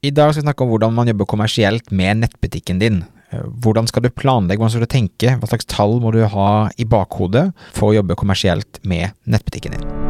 I dag skal vi snakke om hvordan man jobber kommersielt med nettbutikken din. Eh, Hvordan skal du planlegge, hvordan skal du tenke, hva slags tall må du ha i bakhodet for å jobbe kommersielt med nettbutikken din.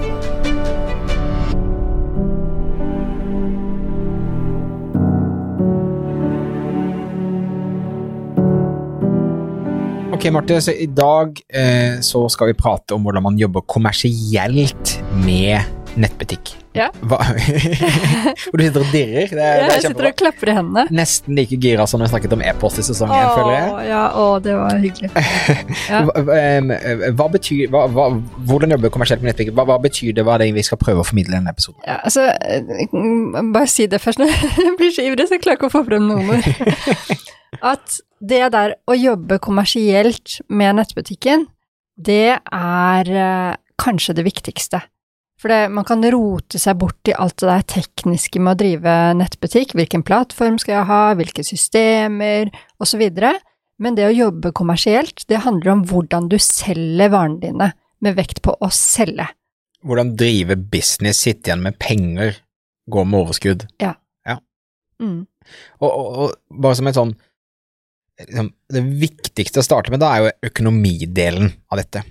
Ok, Marte, så i dag eh, så skal vi prate om hvordan man jobber kommersielt med nettbutikk. Ja. Hva? Hvor du sitter og dirrer. Det, er- det Jeg sitter og klapper i hendene. Nesten like gira som når vi snakket om e-post i sesong 1, føler jeg. Ja, å, det var hyggelig. Ja. Hva, em, hva betyr, hva, hvordan jobber du kommersielt med nettbutikk? Hva, betyr det, hva er det vi skal prøve å formidle i denne episoden? Ja, altså, eh, bare si det først. Når Jeg blir så ivrig, så jeg klarer ikke å få frem noen ord. At det der å jobbe kommersielt med nettbutikken, det er eh, kanskje det viktigste. For det, man kan rote seg bort i alt det der tekniske med å drive nettbutikk. Hvilken plattform skal jeg ha, hvilke systemer, osv. Men det å jobbe kommersielt, det handler om hvordan du selger varene dine, med vekt på å selge. Hvordan drive business, sitte igjen med penger, gå med overskudd? Mm. Og, og, og bare som et sånn Det viktigste å starte med da er jo økonomidelen av dette.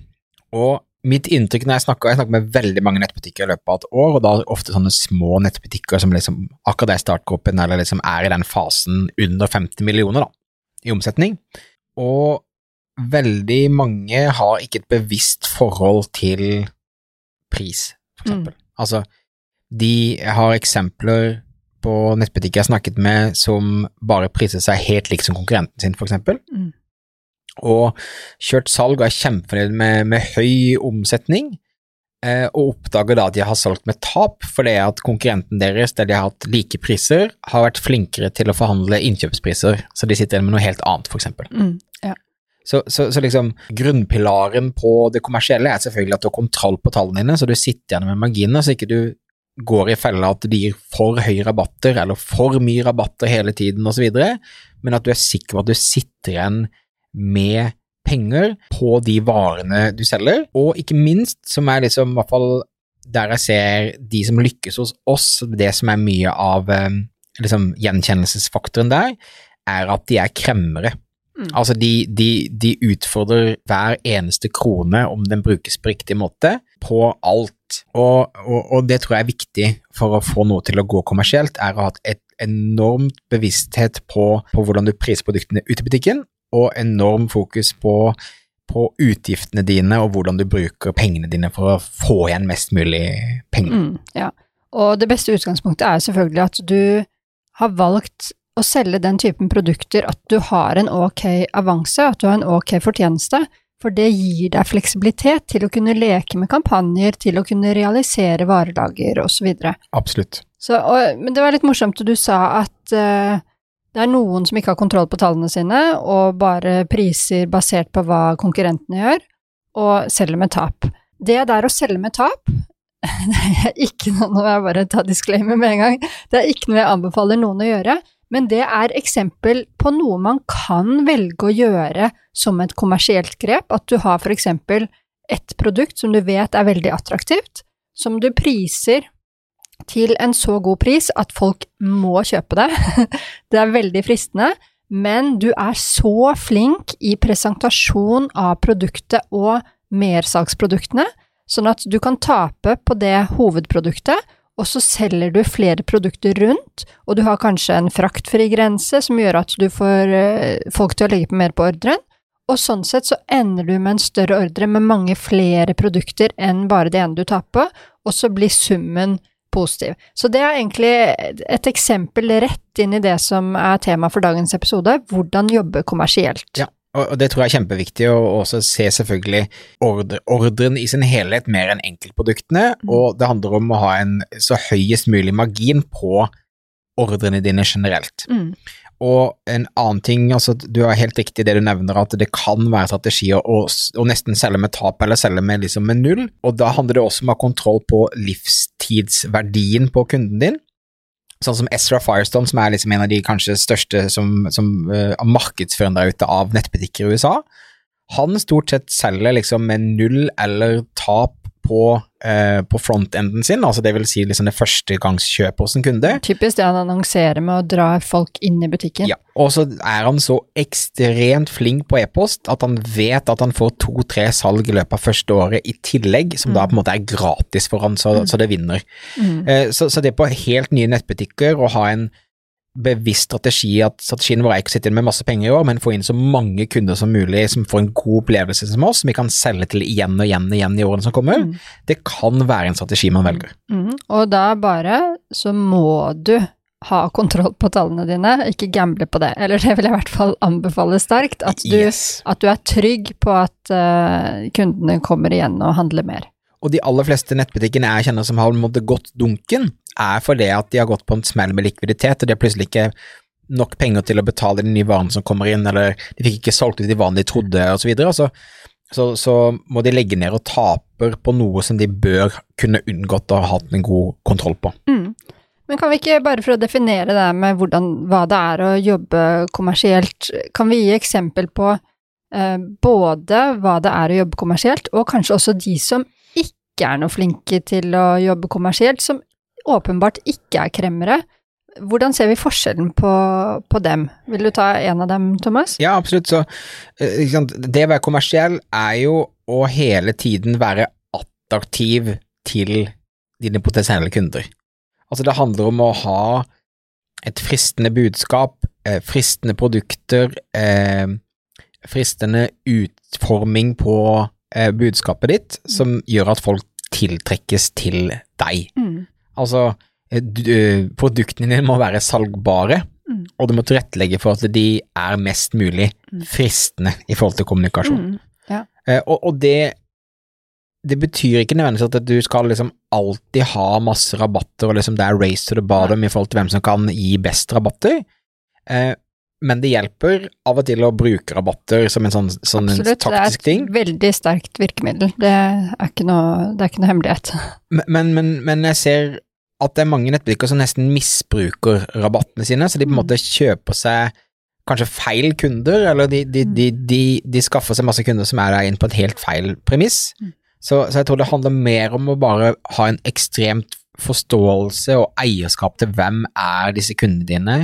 Og mitt inntrykk når jeg snakker, jeg snakker med veldig mange nettbutikker i løpet av et år, og da ofte sånne små nettbutikker som liksom akkurat er i startgruppen, eller liksom er i den fasen under 50 millioner da, i omsetning. Og veldig mange har ikke et bevisst forhold til pris, for eksempel. Altså, de har eksempler på nettbutikker jeg har snakket med som bare priser seg helt likt som konkurrenten sin, for eksempel. Mm. Og kjørt salg og er kjempefornøyd med, med høy omsetning, eh, og oppdager da at de har solgt med tap fordi at konkurrenten deres, der de har hatt like priser, har vært flinkere til å forhandle innkjøpspriser, så de sitter igjen med noe helt annet, for eksempel. Mm. Ja. Så, så, så liksom grunnpilaren på det kommersielle er selvfølgelig at du har kontroll på tallene dine, så du sitter igjen med marginene, så ikke du går i fella at de gir for høye rabatter eller for mye rabatter hele tiden osv., men at du er sikker på at du sitter igjen med penger på de varene du selger, og ikke minst, som er liksom i hvert fall der jeg ser de som lykkes hos oss, det som er mye av eh, liksom gjenkjennelsesfaktoren der, er at de er kremmere. Mm. Altså, de, de, de utfordrer hver eneste krone, om den brukes på riktig måte, på alt. Og, og, og det tror jeg er viktig for å få noe til å gå kommersielt, er å ha et enormt bevissthet på, på hvordan du priser produktene ut i butikken, og enorm fokus på, på utgiftene dine og hvordan du bruker pengene dine for å få igjen mest mulig penger. Mm, ja. Og det beste utgangspunktet er selvfølgelig at du har valgt å selge den typen produkter at du har en ok avanse, at du har en ok fortjeneste, for det gir deg fleksibilitet til å kunne leke med kampanjer, til å kunne realisere varelager osv. Absolutt. Så, og, men det var litt morsomt at du sa at uh, det er noen som ikke har kontroll på tallene sine, og bare priser basert på hva konkurrentene gjør, og selger med tap. Det der å selge med tap, det er ikke noe Nå må jeg bare ta disclaimer med en gang. Det er ikke noe jeg anbefaler noen å gjøre, men det er eksempel på noe man kan velge å gjøre som et kommersielt grep. At du har for eksempel et produkt som du vet er veldig attraktivt, som du priser til en så god pris at folk må kjøpe det. Det er veldig fristende, men du er så flink i presentasjon av produktet og mersalgsproduktene, sånn at du kan tape på det hovedproduktet, og så selger du flere produkter rundt, og du har kanskje en fraktfri grense som gjør at du får eh, folk til å legge på mer på ordren, og sånn sett så ender du med en større ordre med mange flere produkter enn bare det ene du tar på, og så blir summen positiv. Så det er egentlig et eksempel rett inn i det som er tema for dagens episode, hvordan jobbe kommersielt. Ja. Og det tror jeg er kjempeviktig å også se selvfølgelig ordre, ordren i sin helhet mer enn enkeltproduktene, Mm. og det handler om å ha en så høyest mulig margin på ordrene dine generelt. Mm. og en annen ting, altså du har helt riktig det du nevner, at det kan være strategi å, å nesten selge med tap eller selge med, liksom med null, og da handler det også om å ha kontroll på livstidsverdien på kunden din. Sånn som Ezra Firestone, som er liksom en av de kanskje største som, som uh, markedsfører der ute av nettbutikker i USA. Han stort sett selger liksom med null eller tap på, eh, på frontenden sin, altså det vil si liksom det førstegangskjøpet hos en kunde. Typisk det han annonserer med å dra folk inn i butikken. Ja, og så er han så ekstremt flink på e-post at han vet at han får to-tre salg i løpet av første året i tillegg, som mm. da på en måte er gratis for han, så, mm. så det vinner. Mm. Eh, så, så det på helt nye nettbutikker å ha en bevisst strategi at strategien vår er ikke å sitte inn med masse penger i år, men få inn så mange kunder som mulig som får en god opplevelse som oss, som vi kan selge til igjen og igjen og igjen i årene som kommer. Mm. Det kan være en strategi man velger. Mm. Og da bare så må du ha kontroll på tallene dine, ikke gamble på det. Eller det vil jeg i hvert fall anbefale sterkt. At du, yes. at du er trygg på at uh, kundene kommer igjen og handler mer. Og de aller fleste nettbutikkene jeg kjenner som har måttet gått dunken, er fordi at de har gått på en smell med likviditet, og de har plutselig ikke nok penger til å betale de nye varene som kommer inn, eller de fikk ikke solgt ut de varene de trodde, osv. Så, så, så, så må de legge ned og taper på noe som de bør kunne unngått å ha hatt en god kontroll på. Mm. Men kan vi ikke, bare for å definere det med hvordan, hva det er å jobbe kommersielt, kan vi gi eksempel på eh, både hva det er å jobbe kommersielt, og kanskje også de som ikke er noe flinke til å jobbe kommersielt, som åpenbart ikke er kremmere. Hvordan ser vi forskjellen på, på, dem? Vil du ta en av dem, Thomas? Ja, absolutt. Så, eh, det å være kommersiell er jo å hele tiden være attraktiv til dine potensielle kunder. Altså, det handler om å ha et fristende budskap, eh, fristende produkter, eh, fristende utforming på budskapet ditt, som gjør at folk tiltrekkes til deg. Mm. Altså, eh, eh, produktene dine må være salgbare, mm. og du må tilrettelegge for at de er mest mulig mm. fristende i forhold til kommunikasjon. Mm. Ja. Eh, og, og det, det betyr ikke nødvendigvis at du skal liksom alltid ha masse rabatter, og liksom det er race to the bottom i forhold til hvem som kan gi best rabatter. men det hjelper av og til å bruke rabatter som en sånn, sånn Absolutt, taktisk ting. det er et veldig sterkt virkemiddel. Det er ikke noe, det er ikke noe hemmelighet. Men, men, men, jeg ser at det er mange nettbutikker som nesten misbruker rabattene sine, så de på en mm. måte kjøper seg kanskje feil kunder, eller de, de, mm. de, de skaffer seg masse kunder som er der inn på et helt feil premiss. Mm. Så, så, jeg tror det handler mer om å bare ha en ekstremt forståelse og eierskap til hvem er disse kundene dine,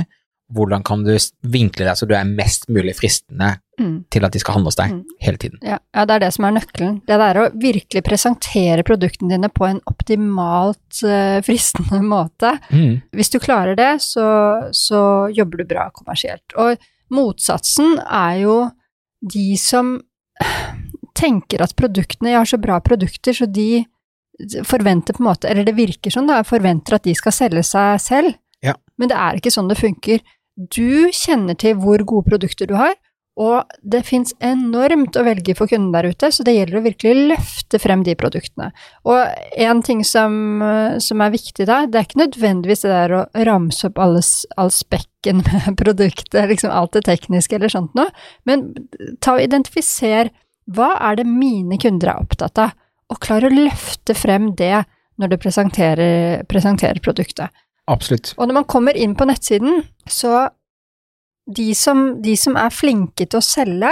hvordan kan du vinkle deg så du er mest mulig fristende mm. til at de skal handle hos deg mm. hele tiden. Ja, ja, det er det som er nøkkelen. Det er å virkelig presentere produktene dine på en optimalt uh, fristende måte. Mm. Hvis du klarer det, så, så, jobber du bra kommersielt. Og motsatsen er jo de som tenker at produktene Jeg har så bra produkter, så de forventer på en måte, eller det virker sånn, da, forventer at de skal selge seg selv. Ja. Men det er ikke sånn det funker. Du kjenner til hvor gode produkter du har, og det fins enormt å velge for kunden der ute, så det gjelder å virkelig løfte frem de produktene. Og en ting som, som er viktig da, det er ikke nødvendigvis det der å ramse opp alle, all spekken med produktet, liksom alt det tekniske eller sånt noe, men ta og identifiser hva er det mine kunder er opptatt av, og klar å løfte frem det når du presenterer, presenterer produktet. Absolutt. Og når man kommer inn på nettsiden, så de som, de som er flinke til å selge,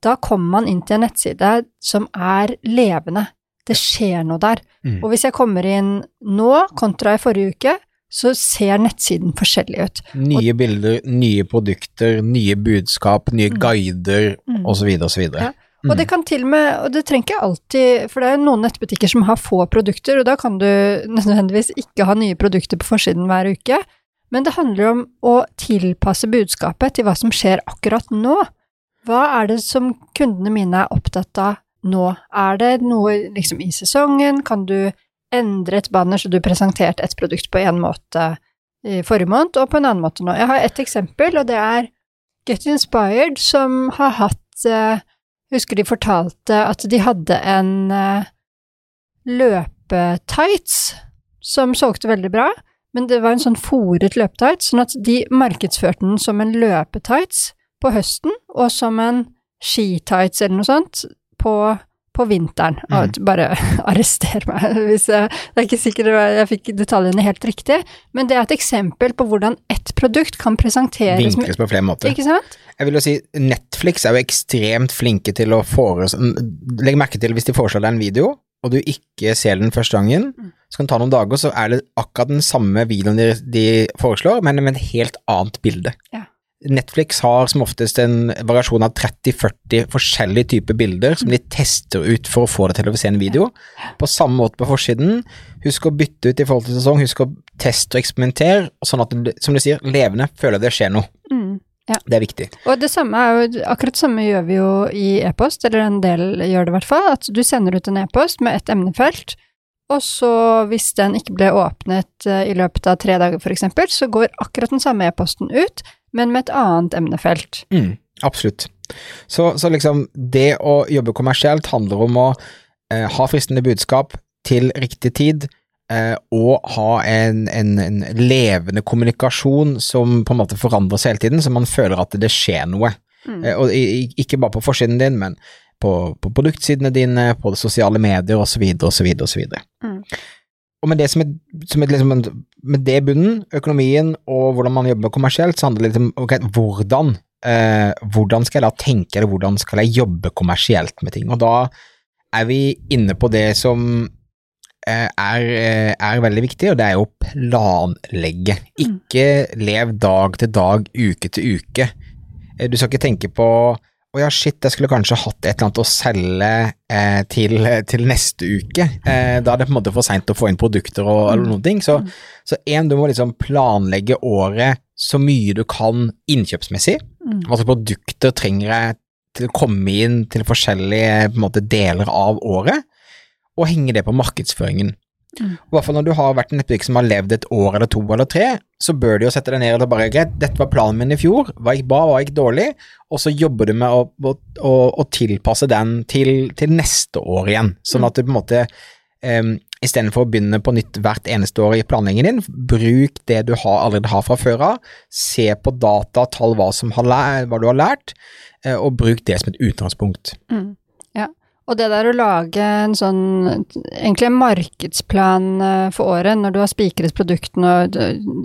da kommer man inn til en nettside som er levende. Det skjer noe der. Mm. Og hvis jeg kommer inn nå kontra i forrige uke, så ser nettsiden forskjellig ut. Nye og, bilder, nye produkter, nye budskap, nye mm. guider mm. osv. osv. Ja. Og det mm. kan til og med, og det trenger ikke alltid, for det er noen nettbutikker som har få produkter, og da kan du nødvendigvis ikke ha nye produkter på forsiden hver uke, men det handler om å tilpasse budskapet til hva som skjer akkurat nå. Hva er det som kundene mine er opptatt av nå? Er det noe liksom i sesongen, kan du endre et banner så du presenterte et produkt på en måte i forrige måned, og på en annen måte nå? Jeg har et eksempel, og det er Get Inspired, som har hatt eh, husker de fortalte at de hadde en eh, løpetights som solgte veldig bra, men det var en sånn fòret løpetights, sånn at de markedsførte den som en løpetights på høsten, og som en skitights eller noe sånt på, på vinteren. Og bare arrester meg hvis jeg Det er ikke sikkert jeg fikk detaljene helt riktig, men det er et eksempel på hvordan ett produkt kan presenteres Vinkles på flere måter. Ikke sant? Jeg vil jo si Netflix er jo ekstremt flinke til å foreslå Legg merke til hvis de foreslår deg en video, og du ikke ser den første gangen, Mm. Så kan det ta noen dager, så er det akkurat den samme videoen de, de foreslår, men med et helt annet bilde. Ja. Netflix har som oftest en variasjon av 30-40 forskjellige typer bilder som de tester ut for å få deg til å se en video. På samme måte på forsiden. Husk å bytte ut i forhold til sesong, husk å teste og eksperimentere, sånn at som du sier, levende føler det skjer noe. Mm. Det er viktig. Og det samme er jo, akkurat det samme gjør vi jo i e-post, eller en del gjør det i hvert fall, at du sender ut en e-post med et emnefelt, og så hvis den ikke ble åpnet eh, i løpet av tre dager eksempel, så går akkurat den samme e-posten ut, men med et annet emnefelt. Mm, absolutt. Så, så liksom, det å jobbe kommersielt handler om å eh, ha fristende budskap til riktig tid, eh, og ha en, en, en levende kommunikasjon som på en måte forandrer seg hele tiden, så man føler at det skjer noe. Mm. Eh, og ikke bare på forsiden din, men på, på produktsidene dine, på sosiale medier osv., osv., osv. Mm. Og med det som er, som er liksom, en- med det bunnen, økonomien og hvordan man jobber kommersielt, så handler det litt om okay, hvordan, eh, hvordan skal jeg da tenke, eller hvordan skal jeg jobbe kommersielt med ting? Og da er vi inne på det som eh, er, eh, er veldig viktig, og det er jo planlegge. Ikke lev dag til dag, uke til uke. Eh, Du skal ikke tenke på å ja, shit, jeg skulle kanskje hatt et eller annet å selge eh, til, til neste uke. Eh, da er det på en måte for seint å få inn produkter og eller noen ting. Så, så en, du må liksom planlegge året så mye du kan innkjøpsmessig. Mm. Altså produkter trenger jeg til å komme inn til forskjellige måte, deler av året, og henge det på markedsføringen. Mm. I hvert fall når du har vært en nettbutikk som har levd et år eller to eller tre, så bør du jo sette deg ned og bare greit, dette var planen min i fjor, hva gikk bra, hva gikk dårlig, og så jobber du med å, å, å, å tilpasse den til, til neste år igjen, sånn at du på en måte um, Istedenfor å begynne på nytt hvert eneste år i planleggingen din, bruk det du har, allerede har fra før av, se på data, tall, hva, har lært, hva du har lært, eh, og bruk det som et utgangspunkt. Mm. Og det der å lage en sånn, egentlig en markedsplan eh, for året, når du har spikret produktene og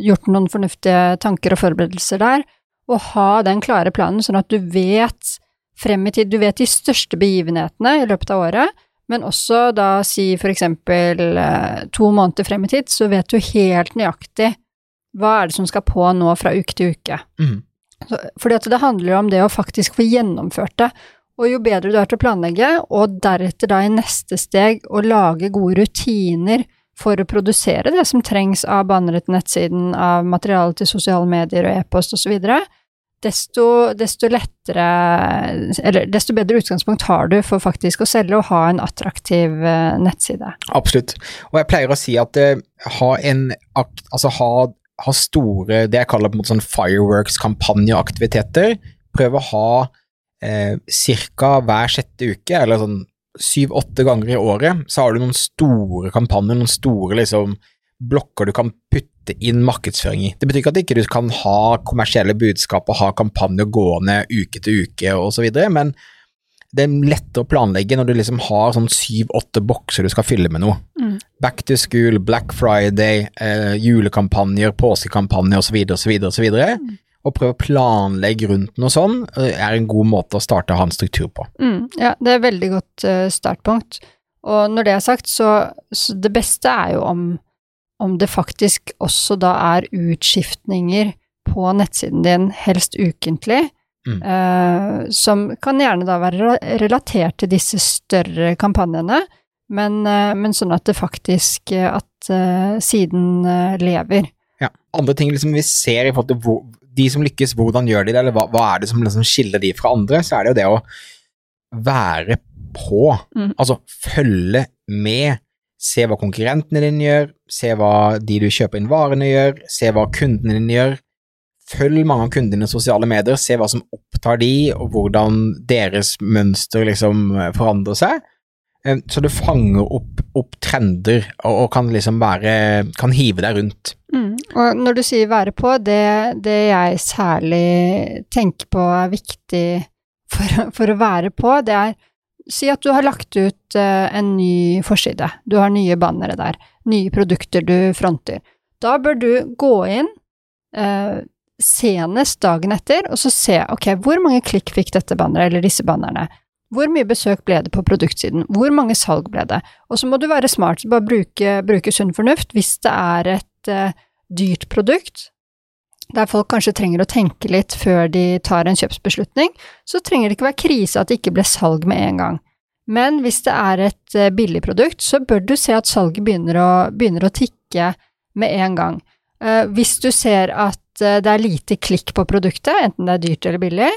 gjort noen fornuftige tanker og forberedelser der, og ha den klare planen sånn at du vet frem i tid, du vet de største begivenhetene i løpet av året, men også da si for eksempel eh, to måneder frem i tid, så vet du helt nøyaktig hva er det som skal på nå fra uke til uke. Mm. Fordi at det handler jo om det å faktisk få gjennomført det. Og jo bedre du er til å planlegge, og deretter da i neste steg å lage gode rutiner for å produsere det som trengs av baner nettsiden, av materiale til sosiale medier og e-post osv., desto, desto lettere Eller desto bedre utgangspunkt har du for faktisk å selge og ha en attraktiv eh, nettside. Absolutt. Og jeg pleier å si at uh, ha en altså ha, ha store, det jeg kaller på en måte sånn fireworks-kampanjeaktiviteter. Prøv å ha eh, ca. hver sjette uke, eller sånn syv-åtte ganger i året, så har du noen store kampanjer, noen store liksom blokker du kan putte inn markedsføring i. Det betyr ikke at du ikke kan ha kommersielle budskap og ha kampanjer gående uke til uke osv., men det er lettere å planlegge når du liksom har sånn syv-åtte bokser du skal fylle med noe. Mm. Back to school, Black Friday, eh, julekampanjer, påskekampanjer osv. osv. osv. Og prøve å planlegge rundt noe sånn eh, er en god måte å starte å ha en struktur på. Mm, ja, det er et veldig godt eh, startpunkt. Og når det er sagt, så, så det beste er jo om, om det faktisk også da er utskiftninger på nettsiden din, helst ukentlig, Mm. eh, som kan gjerne da være relatert til disse større kampanjene, men, eh, men sånn at det faktisk at siden lever. Ja. Andre ting liksom vi ser i forhold til hvor, de som lykkes, hvordan gjør de det, eller hva, hva er det som liksom skiller de fra andre, så er det jo det å være på. Mm. Altså følge med. Se hva konkurrentene dine gjør, se hva de du kjøper inn varene gjør, se hva kundene dine gjør. Følg mange av kundene i sosiale medier, se hva som opptar de, og hvordan deres mønster liksom forandrer seg. Eh, Så du fanger opp, opp trender og, og kan liksom være Kan hive deg rundt. Mm. Og når du sier være på, det, det jeg særlig tenker på er viktig for, for å være på, det er Si at du har lagt ut eh, en ny forside. Du har nye bannere der. Nye produkter du fronter. Da bør du gå inn eh, senest dagen etter, og så se ok, hvor mange klikk fikk dette banneret, eller disse bannerne. Hvor mye besøk ble det på produktsiden? Hvor mange salg ble det? Og så må du være smart, bare bruke, bruke sunn fornuft. Hvis det er et uh, dyrt produkt, der folk kanskje trenger å tenke litt før de tar en kjøpsbeslutning, så trenger det ikke være krise at det ikke ble salg med en gang. Men hvis det er et uh, billig produkt, så bør du se at salget begynner å, begynner å tikke med en gang. Uh, hvis du ser at det er lite klikk på produktet, enten det er dyrt eller billig,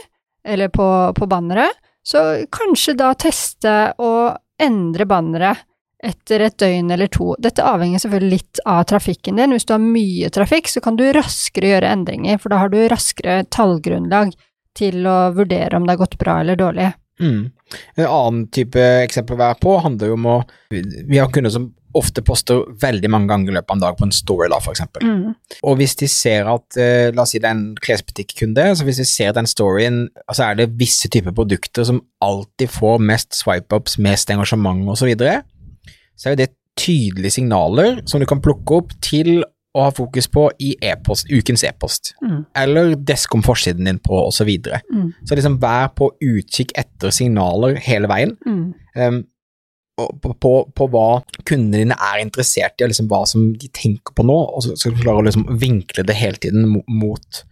eller på, på banneret, så kanskje da teste å endre banneret etter et døgn eller to. Dette avhenger selvfølgelig litt av trafikken din. Hvis du har mye trafikk, så kan du raskere gjøre endringer, for da har du raskere tallgrunnlag til å vurdere om det har gått bra eller dårlig. Mm. En annen type eksempel å være på handler jo om å Vi har kunder som ofte poster veldig mange ganger i løpet av en dag på en story, da, eksempel. Mm. Og hvis de ser at eh, La oss si det er en klesbutikkunde, så hvis de ser den storyen, så er det visse typer produkter som alltid får mest swipe-ups, mest engasjement osv., så, videre, så er jo det tydelige signaler som du kan plukke opp til å ha fokus på i e-post, ukens e-post, Mm. eller deskom forsiden din på, osv. Så, videre. Mm. så liksom vær på utkikk etter signaler hele veien. Mm. Um, på, på, på hva kundene dine er interessert i, og liksom hva som de tenker på nå, og så skal du klare å liksom vinkle det hele tiden mot,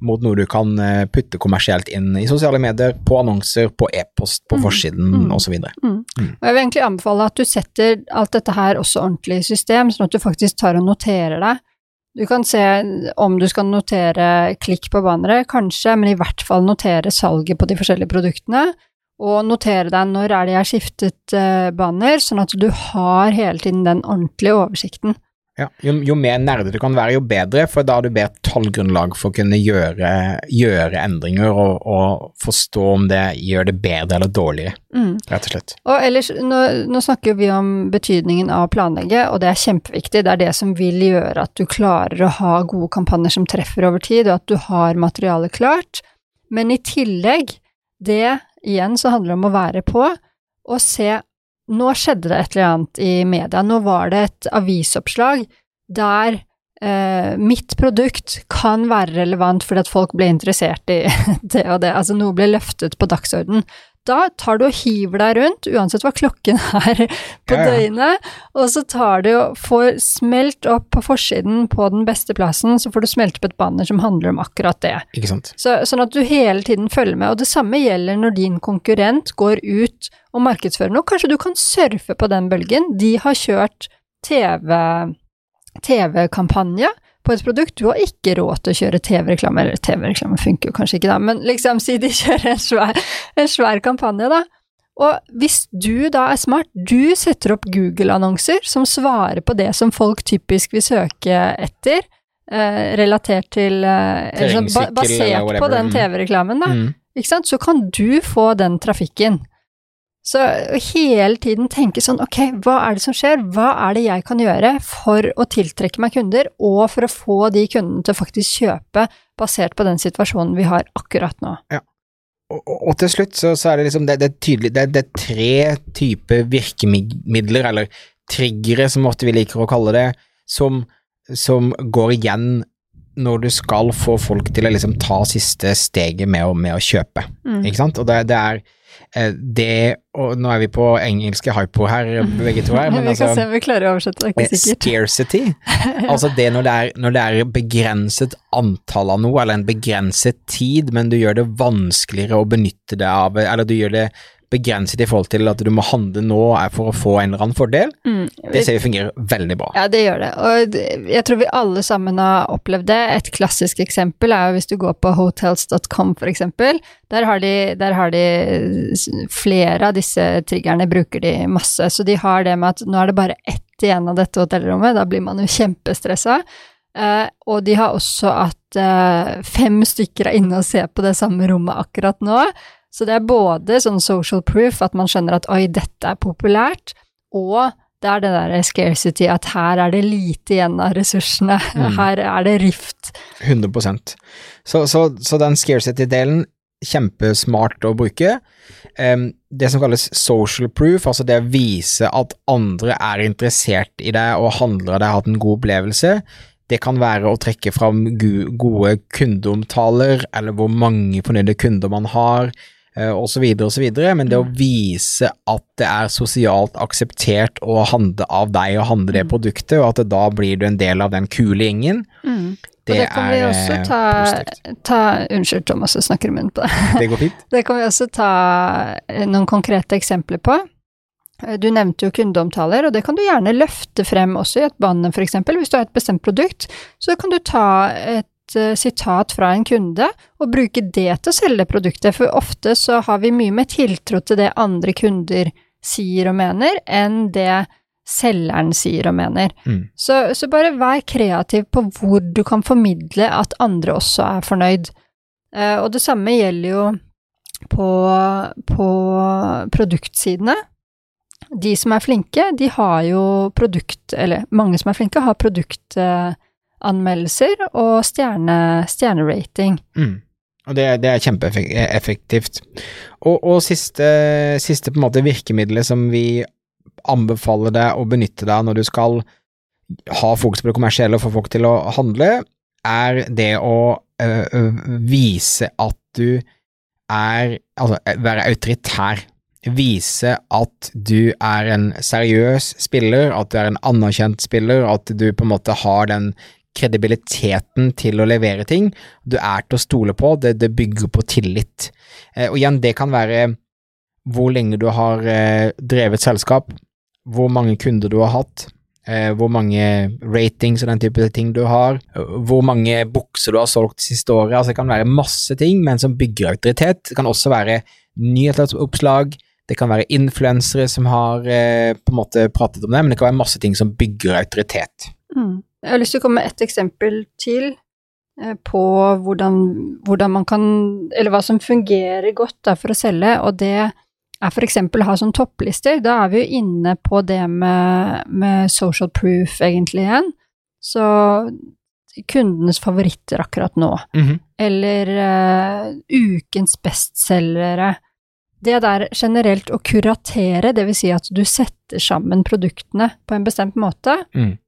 mot noe du kan eh, putte kommersielt inn i sosiale medier, på annonser, på e-post, på Mm, forsiden mm. osv. Og jeg vil egentlig anbefale at du setter alt dette her også ordentlig i system, sånn at du faktisk tar og noterer deg. Du kan se om du skal notere klikk på banneret, kanskje, men i hvert fall notere salget på de forskjellige produktene. Og notere deg når er det jeg har skiftet eh, banner, sånn at du har hele tiden den ordentlige oversikten. Ja, jo, jo mer nerde du kan være, jo bedre, for da har du bedre tallgrunnlag for å kunne gjøre, gjøre endringer og, og forstå om det gjør det bedre eller dårligere, Mm. rett og slett. Og ellers, nå, nå snakker vi om betydningen av å planlegge, og det er kjempeviktig. Det er det som vil gjøre at du klarer å ha gode kampanjer som treffer over tid, og at du har materialet klart. Men i tillegg, det igjen så handler det om å være på og se Nå skjedde det et eller annet i media. Nå var det et avisoppslag der eh, mitt produkt kan være relevant fordi at folk ble interessert i det og det. Altså noe ble løftet på dagsorden. Da tar du og hiver deg rundt, uansett hva klokken er på Ja, ja. døgnet, og så tar du og får smelt opp på forsiden på den beste plassen, så får du smelt opp et banner som handler om akkurat det. Ikke sant? Så, sånn at du hele tiden følger med. Og det samme gjelder når din konkurrent går ut og markedsfører noe. Kanskje du kan surfe på den bølgen. De har kjørt TV TV-kampanje på et produkt. Du har ikke råd til å kjøre TV-reklame, eller TV-reklame funker jo kanskje ikke da, men liksom si de kjører en svær, en svær kampanje, da. Og hvis du da er smart, du setter opp Google-annonser som svarer på det som folk typisk vil søke etter, eh, relatert til eh, sånn, Basert på den Mm. TV-reklamen, da. Mm. Ikke sant? Så kan du få den trafikken. Så hele tiden tenke sånn, ok, hva er det som skjer, hva er det jeg kan gjøre for å tiltrekke meg kunder, og for å få de kundene til å faktisk kjøpe basert på den situasjonen vi har akkurat nå. Og, og, og til slutt så, så er det liksom det, det er tydelig det, det er tre typer virkemidler, eller triggere som ofte vi liker å kalle det, som, som går igjen når du skal få folk til å liksom ta siste steget med å, med å kjøpe, Mm. ikke sant? Og det, det er det, og nå er vi på engelske hypo her, begge to her, men vi kan altså se om vi klarer å oversette, det er ikke Eh, sikkert. Scarcity. Altså det når det, er, når det er begrenset antall av noe, eller en begrenset tid, men du gjør det vanskeligere å benytte det av, eller du gjør det begrenset i forhold til at du må handle nå er for å få en eller annen fordel, Mm. det ser vi fungerer veldig bra. Ja, det gjør det. Og jeg tror vi alle sammen har opplevd det. Et klassisk eksempel er jo hvis du går på hotels.com, for eksempel. Der har, de, der har de flere av disse triggerne, bruker de masse. Så de har det med at nå er det bare ett igjen av dette hotellrommet, da blir man jo kjempestressa. Uh, og de har også at uh, fem stykker er inne og ser på det samme rommet akkurat nå. Så det er både sånn social proof, at man skjønner at oi, dette er populært, og det er det der scarcity, at her er det lite igjen av ressursene. Mm. Her er det rift. 100% Så, så, så den scarcity-delen, kjempesmart å bruke. Um, det som kalles social proof, altså det å vise at andre er interessert i deg og handler av deg, har hatt en god opplevelse, det kan være å trekke fram gode kundeomtaler, eller hvor mange fornøyde kunder man har, osv., osv., men det å vise at det er sosialt akseptert å handle av deg og handle det produktet, og at det da blir du en del av den kule gjengen, Mm. det, det kan vi også eh, ta, ta Unnskyld, Thomas, jeg snakker i munnen på. Det går fint. Det kan vi også ta eh, noen konkrete eksempler på. Eh, Du nevnte jo kundeomtaler, og det kan du gjerne løfte frem også i et banner, eksempel. Hvis du har et bestemt produkt, så kan du ta et eh, sitat fra en kunde og bruke det til å selge produktet, for ofte så har vi mye mer tiltro til det andre kunder sier og mener, enn det selgeren sier og mener. Mm. Så, så bare vær kreativ på hvor du kan formidle at andre også er fornøyd. Eh, og det samme gjelder jo på, på produktsidene. De som er flinke, de har jo produkt, eller mange som er flinke, har produktanmeldelser og stjerne, stjernerating. Mm. Og det, det er kjempeeffektivt. Og, og siste, siste virkemidlet som vi anbefaler deg å benytte deg når du skal ha fokus på det kommersielle og få folk til å handle, er det å ø, vise at du er Altså være autoritær. Vise at du er en seriøs spiller, at du er en anerkjent spiller, at du på en måte har den kredibiliteten til å levere ting. Du er til å stole på, det, det bygger på tillit. Eh, og igjen, det kan være hvor lenge du har eh, drevet selskap, hvor mange kunder du har hatt, eh, hvor mange ratings og den type ting du har, hvor mange bukser du har solgt siste året. Altså, det kan være masse ting, men som bygger autoritet. Det kan også være nyhetsoppslag, det kan være influensere som har på en måte pratet om det, men det kan være masse ting som bygger autoritet. Mm. Jeg har lyst til å komme med ett eksempel til eh, på hvordan, hvordan man kan Eller hva som fungerer godt da, for å selge, og det er eksempel å ha sånn topplister. Da er vi jo inne på det med, med social proof, egentlig, igjen. Så kundenes favoritter akkurat nå, eller uh, ukens bestselgere. Det der generelt å kuratere, det vil si at du setter sammen produktene på en bestemt måte, Mm.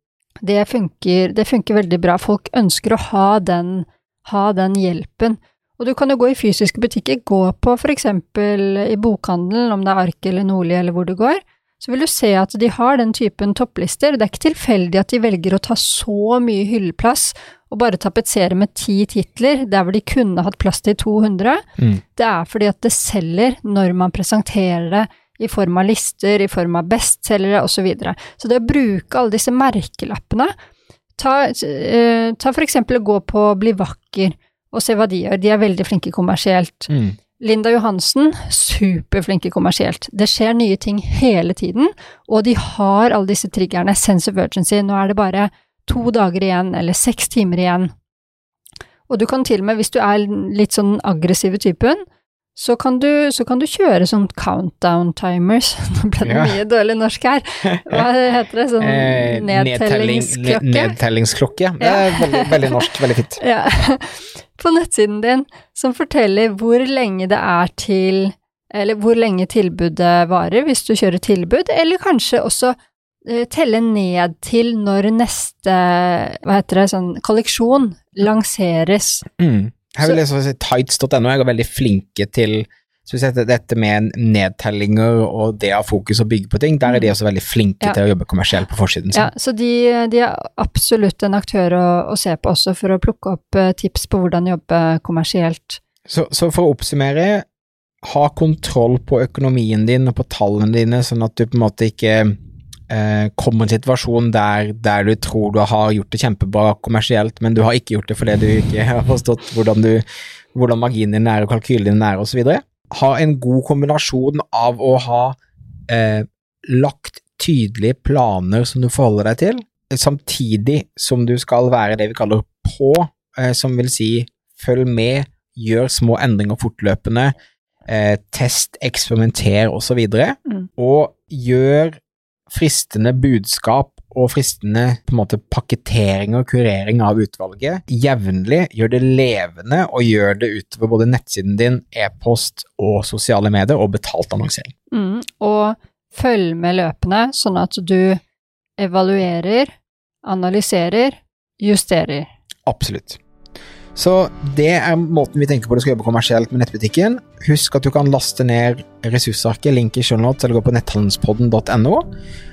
Det, funker, det funker veldig bra. Folk ønsker å ha den, ha den hjelpen. Og du kan jo gå i fysiske butikker, gå på for eksempel i bokhandelen, om det er Ark eller Nordli eller hvor du går, så vil du se at de har den typen topplister. Det er ikke tilfeldig at de velger å ta så mye hylleplass og bare tapetsere med ti titler, der hvor de kunne hatt plass til 200. Mm. Det er fordi at det selger når man presenterer det i form av lister, i form av bestselgere osv. Så, videre. så det å bruke alle disse merkelappene Ta, uh, ta for eksempel å gå på Bli vakker og se hva de gjør. De er veldig flinke kommersielt. Mm. Linda Johansen, superflinke kommersielt. Det skjer nye ting hele tiden, og de har alle disse triggerne. Sense of urgency. Nå er det bare to dager igjen, eller seks timer igjen. Og du kan til og med, hvis du er litt sånn aggressive typen, så kan du, så kan du kjøre sånn countdown timers. Nå ble det Ja. mye dårlig norsk her. Hva heter det? Sånn Eh, nedtelling- nedtellingsklokke? Ja. Nedtellingsklokke. Det er veldig, veldig norsk, veldig fint. Ja. På nettsiden din, som forteller hvor lenge det er til Eller hvor lenge tilbudet varer, hvis du kjører tilbud, eller kanskje også eh, telle ned til når neste Hva heter det, sånn kolleksjon lanseres. Mm. Her vil jeg så si Tights.no er veldig flinke til spesielt dette med nedtellinger og det å ha fokus og bygge på ting. Der er de også veldig flinke Ja. til å jobbe kommersielt på forsiden sin. Ja, så de, de er absolutt en aktør å, å se på også, for å plukke opp eh, tips på hvordan jobbe kommersielt. Så, så for å oppsummere, ha kontroll på økonomien din og på tallene dine, sånn at du på en måte ikke eh, kommer en situasjon der, der du tror du har gjort det kjempebra kommersielt, men du har ikke gjort det fordi du ikke har forstått hvordan, du, hvordan marginen din er og kalkylen din er osv. Ha en god kombinasjon av å ha eh, lagt tydelige planer som du forholder deg til, samtidig som du skal være det vi kaller på, eh, som vil si følg med, gjør små endringer fortløpende, eh, test, eksperimenter osv. Mm. Og gjør fristende budskap og fristende på en måte pakketering og kurering av utvalget jevnlig. Gjør det levende, og gjør det utover både nettsiden din, e-post og sosiale medier, og betalt annonsering. Mm. Og følg med løpende, sånn at du evaluerer, analyserer, justerer. Absolutt. Så det er måten vi tenker på det skal jobbe kommersielt med nettbutikken. Husk at du kan laste ned ressursarket, link i shownotes, eller gå på netthandelspodden.no.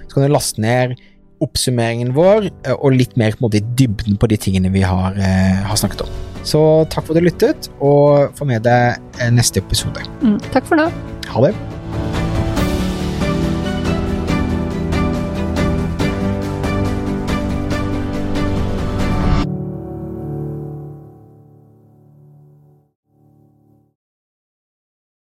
Så kan du laste ned oppsummeringen vår eh, og litt mer på måte dybden på de tingene vi har, eh, har snakket om. Så takk for at du lyttet, og få med deg eh, neste episode. Mm. Takk for nå. Ha det.